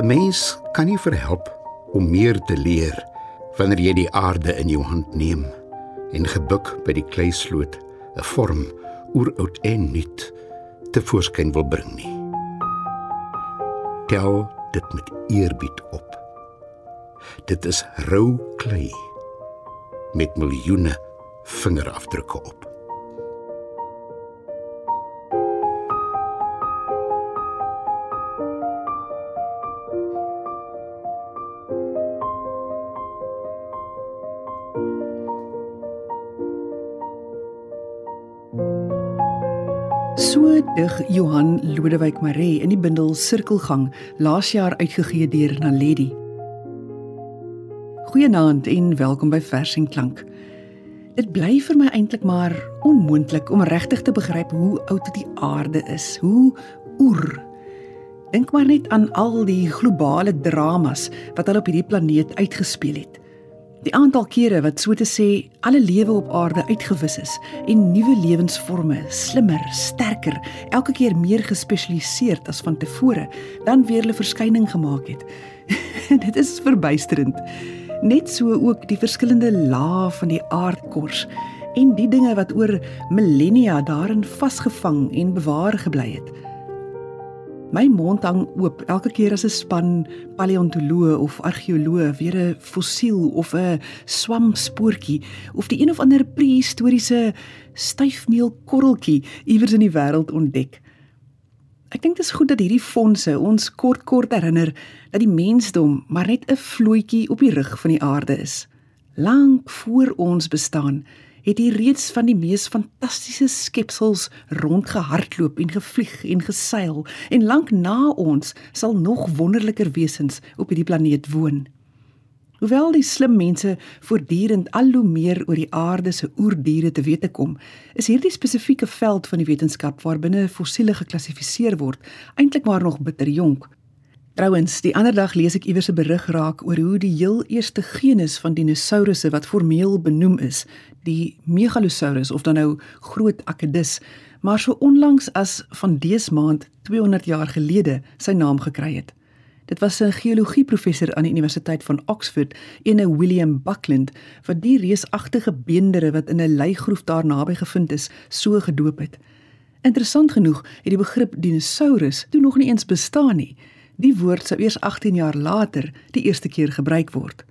'n Mens kan nie verhelp om meer te leer wanneer jy die aarde in jou hand neem en gebuk by die kleisloot 'n vorm oeroud en nuut te voorskyn wil bring nie. Tel dit met eerbied op. Dit is rou klei met miljoene vingerafdrukke op. dig Johan Lodewyk Maree in die bundel Sirkelgang laas jaar uitgegee deur Naledi. Goeienaand en welkom by Vers en Klank. Dit bly vir my eintlik maar onmoontlik om regtig te begryp hoe oud die aarde is, hoe oer. Dink maar net aan al die globale dramas wat al op hierdie planeet uitgespeel het. Die aantal kere wat so te sê alle lewe op aarde uitgewis is en nuwe lewensforme, slimmer, sterker, elke keer meer gespesialiseerd as van tevore, dan weer hulle verskyning gemaak het. Dit is verbuisterend. Net so ook die verskillende lae van die aardkors en die dinge wat oor millennia daarin vasgevang en bewaar gebly het. My mond hang oop elke keer as 'n span paleontoloë of argeoloë weer 'n fossiel of 'n swamspoortjie of die een of ander prehistoriese styfmeelkorreltjie iewers in die wêreld ontdek. Ek dink dit is goed dat hierdie fondse ons kort kort herinner dat die mensdom maar net 'n vloetjie op die rug van die aarde is. Lank voor ons bestaan het hier reeds van die mees fantastiese skepsels rondgehardloop en gevlieg en geseil en lank na ons sal nog wonderliker wesens op hierdie planeet woon. Hoewel die slim mense voortdurend al hoe meer oor die aarde se oerdiere te wete kom, is hierdie spesifieke veld van die wetenskap waarbinne fossiele geklassifiseer word eintlik maar nog bitter jonk. Trouwens, die ander dag lees ek iewers 'n berig raak oor hoe die heel eerste genus van dinosourusse wat formeel benoem is, die Megalosaurus of dan nou Groot Akedus, maar so onlangs as van dese maand 200 jaar gelede sy naam gekry het. Dit was 'n geologieprofessor aan die Universiteit van Oxford, ene William Buckland, wat die reusagtige beendere wat in 'n leigroef daar naby gevind is, so gedoop het. Interessant genoeg het die begrip dinosaurus toe nog nie eens bestaan nie. Die woord sou eers 18 jaar later die eerste keer gebruik word.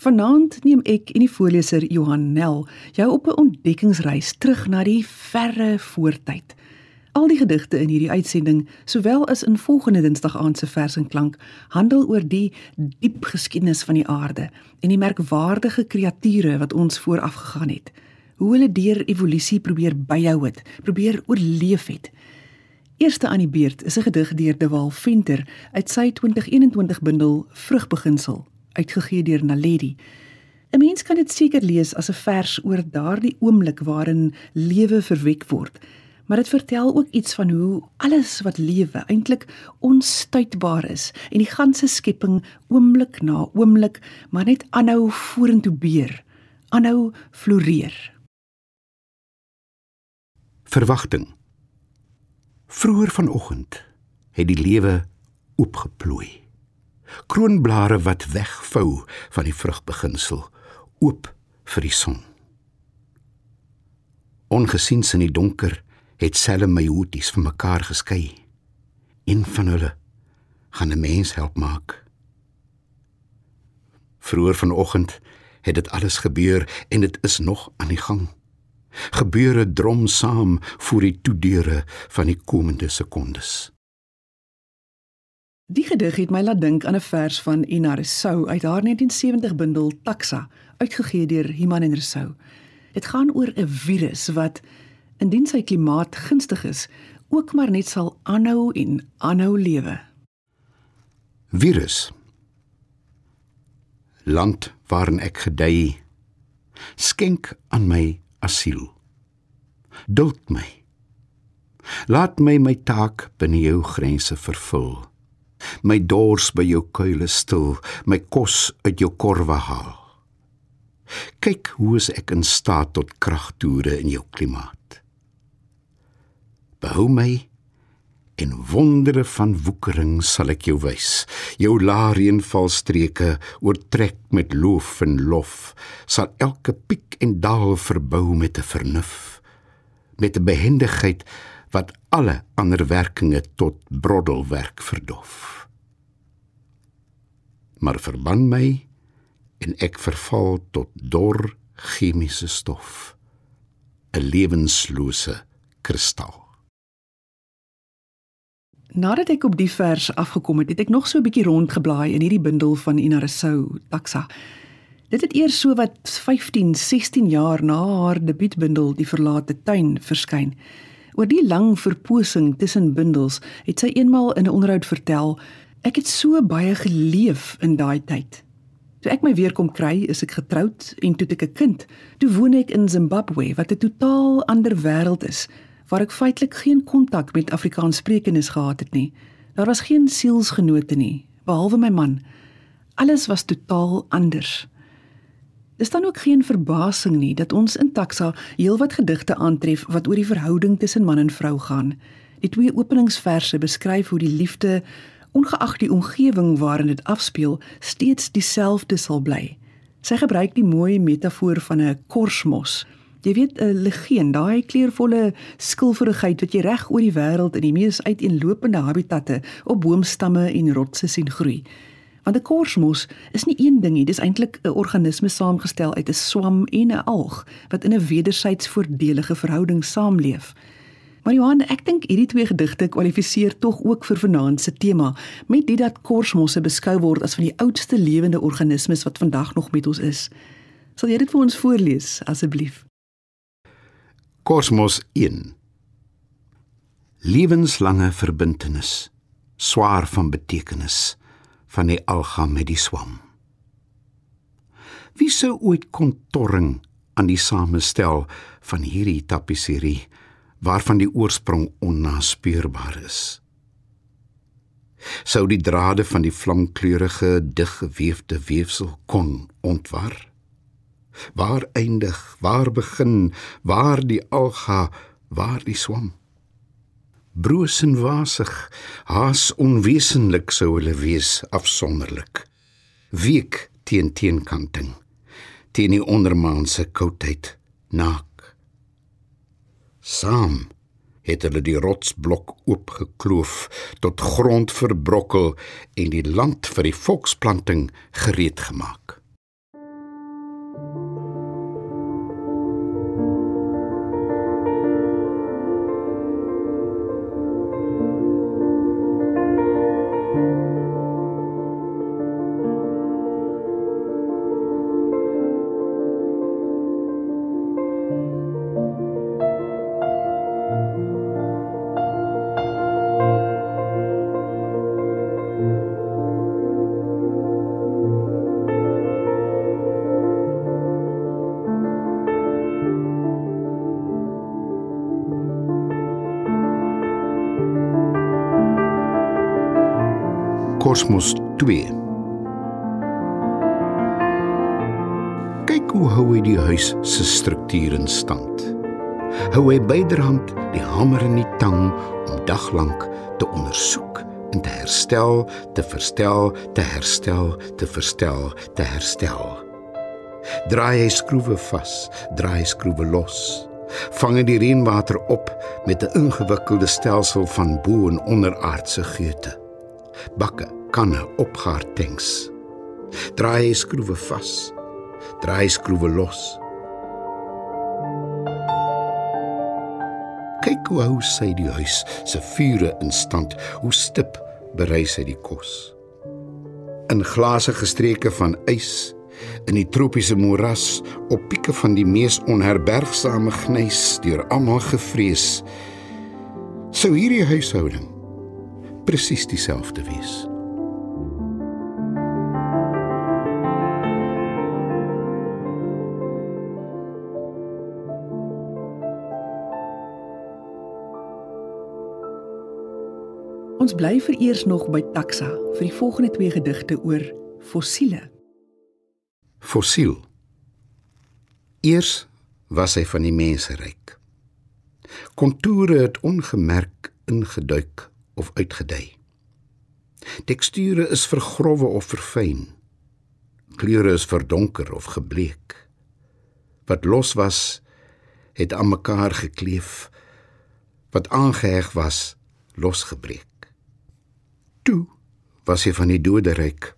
Vanaand neem ek en die voorleser Johan Nel jou op 'n ontdekkingsreis terug na die verre voortyd. Al die gedigte in hierdie uitsending, sowel as in volgende Dinsdag aand se vers en klank, handel oor die diep geskiedenis van die aarde en die merkwaardige kreature wat ons vooraf gegaan het. Hoe hulle deur evolusie probeer byhou het, probeer oorleef het. Eerste aan die beurt is 'n gedig deur De Waal Venter uit sy 2021 bundel Vrugbeginsel, uitgegee deur Naledi. 'n Mens kan dit seker lees as 'n vers oor daardie oomblik waarin lewe verwek word, maar dit vertel ook iets van hoe alles wat lewe eintlik onstuitbaar is en die ganse skepping oomblik na oomblik maar net aanhou vorentoe beer, aanhou floreer. Verwagting Vroeger vanoggend het die lewe oopgeplooi. Kroonblare wat wegvou van die vrugbeginsel, oop vir die son. Ongesiens in die donker het selle my hoeties van mekaar geskei. Een van hulle gaan 'n mens help maak. Vroeger vanoggend het dit alles gebeur en dit is nog aan die gang gebeure drom saam voor die toedeure van die komende sekondes. Die gedig het my laat dink aan 'n vers van Ina Rousseau uit haar 1970 bundel Taxa, uitgegee deur Iman en Rousseau. Dit gaan oor 'n virus wat indien sy klimaat gunstig is, ook maar net sal aanhou en aanhou lewe. Virus. Land waarin ek gedei, skenk aan my asiel. Duld my. Laat my my taak binne jou grense vervul. My dors by jou kuile stil, my kos uit jou korwe haal. Kyk hoe is ek in staat tot kragtoere in jou klimaat. Behou my en wondere van woekering sal ek jou wys. Jou laareenvalstreke oortrek met loof en lof, sal elke piek en daal verbou met 'n vernuf, met 'n behendigheid wat alle ander werkinge tot broddelwerk verdof. Maar verban my en ek verval tot dor chemiese stof, 'n lewenslose kristal. Nadat ek op die vers afgekom het, het ek nog so 'n bietjie rondgeblaai in hierdie bundel van Ina Rousseau, Taxa. Dit het eers so wat 15, 16 jaar na haar debuutbundel Die Verlate Tuin verskyn. Oor die lang verposing tussen bundels het sy eenmal in 'n onderhoud vertel, ek het so baie geleef in daai tyd. Toe ek my weer kom kry, is ek getroud en toe ek 'n kind. Toe woon ek in Zimbabwe wat 'n totaal ander wêreld is waar ek feitelik geen kontak met Afrikaanssprekendes gehad het nie. Daar was geen sielsgenote nie, behalwe my man. Alles was totaal anders. Dis dan ook geen verbasing nie dat ons in Taxa heelwat gedigte aantref wat oor die verhouding tussen man en vrou gaan. Die twee openingsverse beskryf hoe die liefde, ongeag die omgewing waarin dit afspeel, steeds dieselfde sal bly. Sy gebruik die mooi metafoor van 'n korsmos Jy weet 'n legeen, daai kleurvolle skilferigheid wat jy reg oor die wêreld in die mees uiteenlopende habitatte op boomstamme en rotse sien groei. Want 'n korsmos is nie een ding nie, dis eintlik 'n organisme saamgestel uit 'n swam en 'n alg wat in 'n wederwysig voordelige verhouding saamleef. Maar Johan, ek dink hierdie twee gedigte kwalifiseer tog ook vir vanaand se tema, met dit dat korsmosse beskou word as van die oudste lewende organismes wat vandag nog met ons is. Sal jy dit vir ons voorlees asseblief? Kosmos 1 Lewenslange verbintenis swaar van betekenis van die alga met die swam. Wie sou ooit kon torring aan die samestel van hierdie tapisserie waarvan die oorsprong onnaspeurbaar is? Sou die drade van die vlamkleurige diggewefte weefsel kon ontwar Waar eindig, waar begin, waar die alga, waar die swam? Broos en wasig, haas onwesenlik sou hulle wees afsonderlik. Week teen teenkanting, teen die ondermaanse koudheid naak. Saam het hulle die rotsblok oopgekloof tot grond verbrokkel en die land vir die volksplanting gereed gemaak. Kosmos 2. Kyk hoe hou hy die huis se struktuur in stand. Hou hy byderhand die hamer in die tang om daglank te ondersoek en te herstel, te verstel, te herstel, te verstel, te herstel. Draai hy skroewe vas, draai skroewe los. Vang hy die reënwater op met 'n ingewikkelde stelsel van bo- en onderaardse geute. Bakke kanne opgaar tanks. Draai skroewe vas. Draai skroewe los. Kyk hoe hou sy die huis se vure in stand. Hoe stip berei sy die kos. In glase gestreke van ys in die tropiese moeras op pieke van die mees onherbergsame gnys deur almal gevrees sou hierdie huishouding presies dieselfde wees. Ons bly vereers nog by taxa vir die volgende twee gedigte oor fossiele. Fossiel. Eers was hy van die menseryk. Kontoure het ongemerk ingeduik of uitgedei. Teksture is vergrowe of verfyn. Kleure is verdonker of gebleek. Wat los was, het aan mekaar gekleef. Wat aangeheg was, losgebreek. Toe was hy van die doderyk.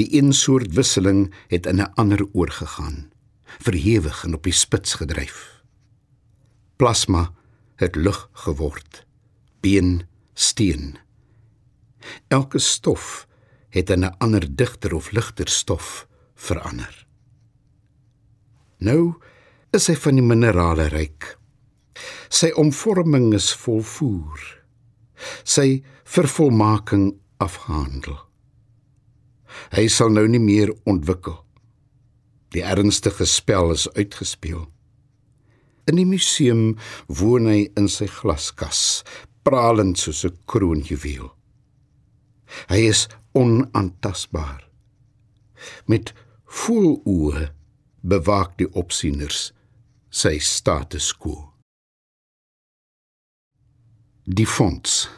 Die een soort wisseling het in 'n ander oorgegaan, verhewig en op die spits gedryf. Plasma het lug geword, been steen. Elke stof het in 'n ander digter of ligter stof verander. Nou is hy van die minerale ryk. Sy omvorming is volvoer. Sy vervolmaking afhandel. Hy sal nou nie meer ontwikkel. Die ernstige spel is uitgespeel. In die museum woon hy in sy glaskas, pralend soos 'n kroonjuweel. Hy is onaantastbaar. Met voeloë bewaak die opsieners sy status quo. Die fonds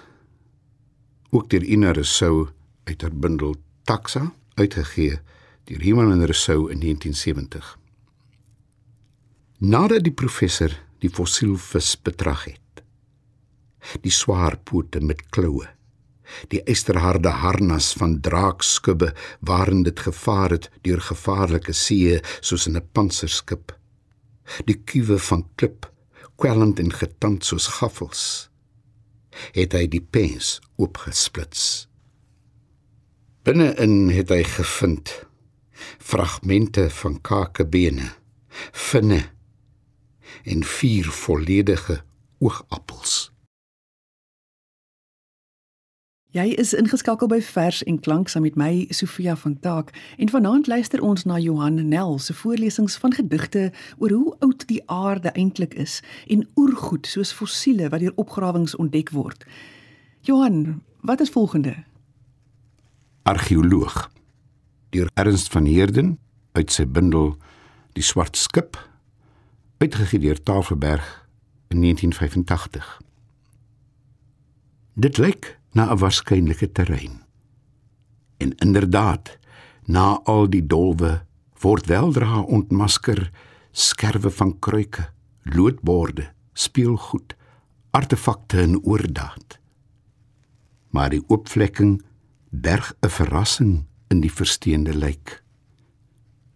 ook deur Ina Rousseau uit haar bundel Taxa uitgegee deur Herman en Rousseau in 1970. Nadat die professor die fossielvis betrag het, die swaar pote met kloue, die eisterharde harnas van draakskubbe waarin dit gevaar het deur gevaarlike see soos in 'n pantserskip, die kuwe van klip kwellend en getand soos gaffels het hy die pens oopgesplits. Binne-in het hy gevind fragmente van kakebene, vinne en vier volledige oogappels. Jy is ingeskakel by Vers en Klank saam met my Sofia van Taak en vanaand luister ons na Johan Nel se voorlesings van gedigte oor hoe oud die aarde eintlik is en oergoed soos fossiele wat deur opgrawings ontdek word. Johan, wat is volgende? Argeoloog deur Ernst van Heerden uit sy bundel Die swart skip uitgegee deur Tafelberg in 1985. Dit lyk na 'n waarskynlike terrein. En inderdaad, na al die dolwe word weldra ontmasker skerwe van kruike, loodborde, speelgoed, artefakte in oordaad. Maar die oopvlekking berg 'n verrassing in die versteende lijk.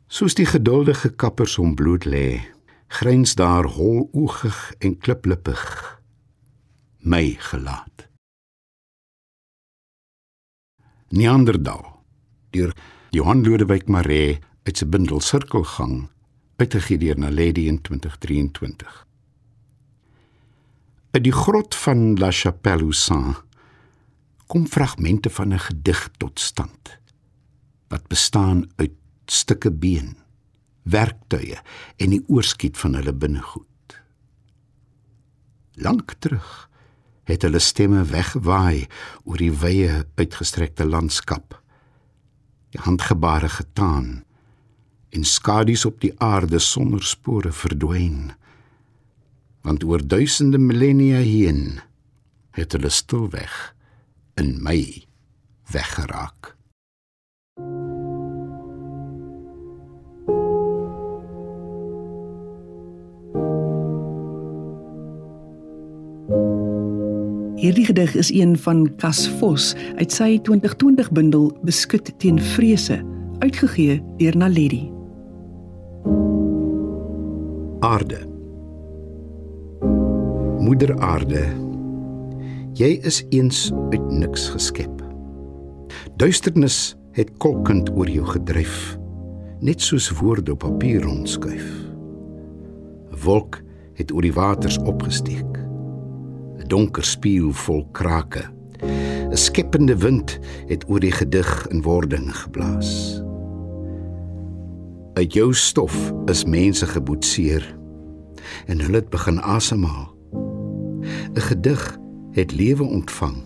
Soos die geduldige kappers om bloed lê, gryns daar holoogig en kliplippig my gelaat. Neanderdaal deur Johan Lodewyk Maree uit sy bundel Sirkelgang uitgegee deur Naledi in 2023. Uit die grot van La Chapelle-Saint kom fragmente van 'n gedig tot stand wat bestaan uit stukke been, werktuie en die oorskiet van hulle binnegoed. Lank terug het hulle stemme wegwaai oor die wye uitgestrekte landskap. Die handgebare getaan en skadu's op die aarde sonder spore verdwyn. Want oor duisende millennia heen het hulle stilweg in my weggeraak. Hierdie gedig is een van Cas Vos uit sy 2020 bundel Beskut teen vrese, uitgegee deur Naledi. Aarde. Moeder Aarde. Jy is eens uit niks geskep. Duisternis het kolkend oor jou gedryf, net soos woorde op papier rondskuif. 'n Wolk het oor die waters opgesteek. 'n donker spieël vol krake. 'n Skepende wind het oor die gedig in wording geblaas. Uit jou stof is mense geboetseer en hulle het begin asemhaal. 'n Gedig het lewe ontvang.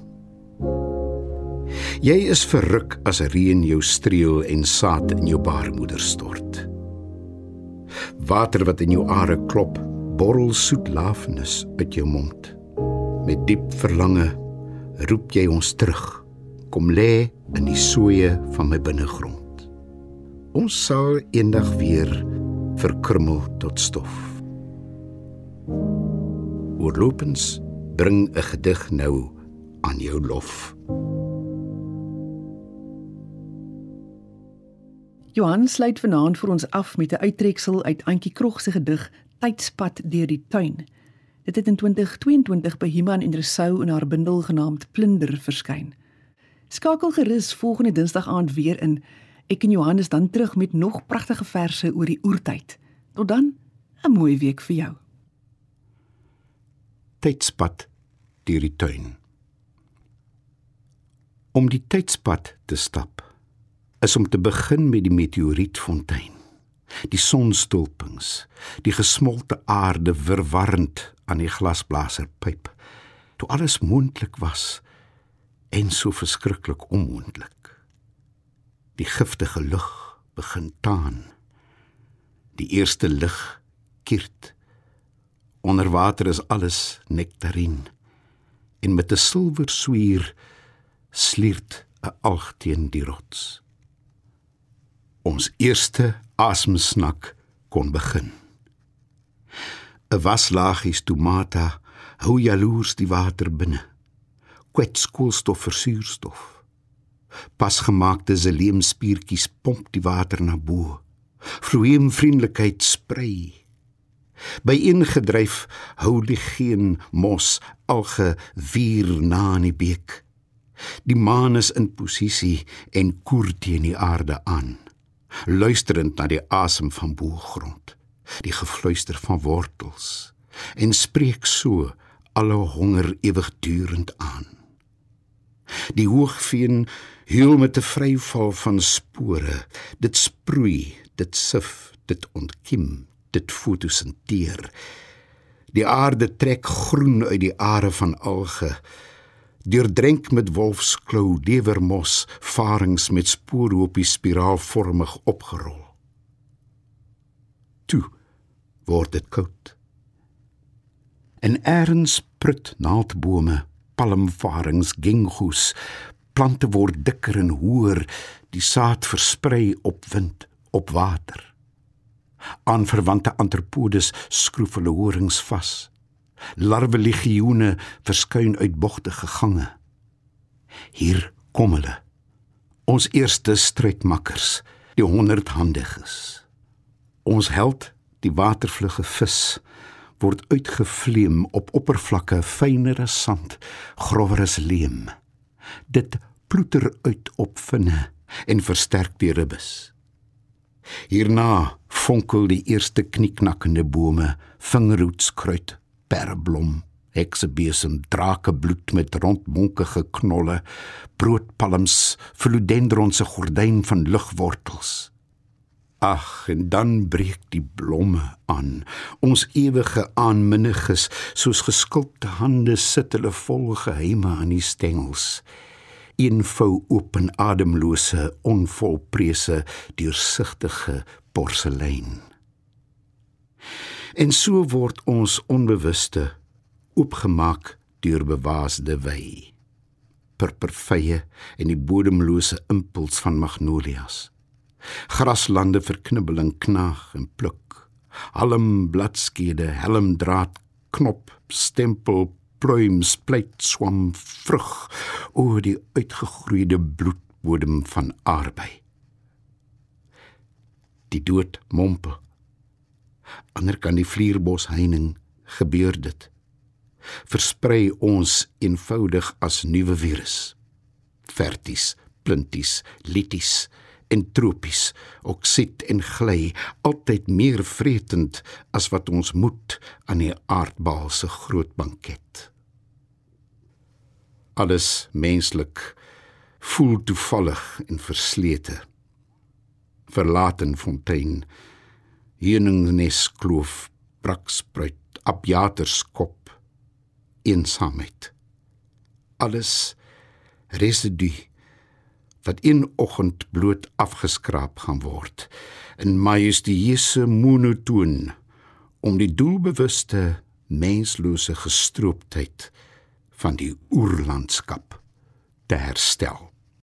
Jy is verruk as reën jou streel en saad in jou baarmoeder stort. Water wat in jou are klop, borrel soet lafenis uit jou mond met diep verlange roep jy ons terug. Kom lê in die soeye van my binnegrond. Ons sal eendag weer verkrummel tot stof. Oorlopends bring 'n gedig nou aan jou lof. Johan sluit vanaand vir ons af met 'n uittreksel uit Antjie Krog se gedig Tydspad deur die tuin. Dit het in 2022 by Human en Resou in haar bundel genaamd Plunder verskyn. Skakel gerus volgende Dinsdag aand weer in. Ek en Johannes dan terug met nog pragtige verse oor die oertyd. Tot dan, 'n mooi week vir jou. Tydspad deur die tuin. Om die tydspad te stap is om te begin met die meteorietfontein. Die sonstulpings, die gesmolte aarde verwarrend aan die glasblaserpyp. Toe alles moontlik was en so verskriklik onmoontlik. Die giftige lug begin taan. Die eerste lig kiert. Onder water is alles nektarien. En met 'n silwer swier sliert 'n alg teen die rots. Ons eerste asemsnak kon begin. 'n Waslaagies tomata hou jaloers die water binne. Kwets koolstof vir suurstof. Pasgemaakte seleemspiertjies pomp die water na bo. Vloeiem vriendelikheid sprei. By ingedryf hou die geen mos alge vier na in die beek. Die maan is in posisie en koer teen die aarde aan luisterend na die asem van boergrond, die gefluister van wortels en spreek so alle honger ewigdurend aan. Die hoogveen huil met 'n vryval van spore, dit sproei, dit sif, dit ontkiem, dit fotosinteer. Die aarde trek groen uit die are van alge deurdrenk met wolfsklou, dewermos, varings met spoorhoopies spiraalvormig opgerol. Toe word dit koud. En eers prut naaldbome, palmvarings, gingoes, plante word dikker en hoër, die saad versprei op wind, op water. Aanverwante antropodes skroef hulle horings vas larwelegioene verskyn uit bogtige gange. Hier kom hulle. Ons eerste strydmakkers, die honderdhandiges. Ons held, die watervlugge vis, word uitgevleem op oppervlakke fynere sand, grower as leem. Dit ploeter uit op vinne en versterk die ribbes. Hierna fonkel die eerste knieknakkende bome, vingerhoedskruid, perblom, heksebesem, drakebloed met rondmonkige knolle, broodpalms, philodendron se gordyn van ligwortels. Ag, en dan breek die blomme aan. Ons ewige aanminniges, soos geskulpte hande sit hulle vol geheime aan die stengels. Een vou open ademlose, onvolprese, deursigtige porselein. En so word ons onbewuste oopgemaak deur bewaasde wy. Purpervye en die bodemlose impuls van magnolias. Graslande verknibbel en knaag en pluk. Halm bladskede, helmdraad, knop, stempel, pluim, split, swam, vrug oor die uitgegroeide bloedbodem van arbei. Die dood mompel ander kan die vlierbos heining gebeur dit. Versprei ons eenvoudig as nuwe virus. Verties plinties lities en tropies oksid en gly altyd meer vretend as wat ons moet aan die aardbal se groot banket. Alles menslik voel toevallig en verslete. Verlaten fontein heuningsnes kloof, brakspruit, abjaterskop, eensaamheid. Alles residu wat een oggend bloot afgeskraap gaan word in majestueuse monotoon om die doelbewuste menslose gestrooptheid van die oerlandskap te herstel.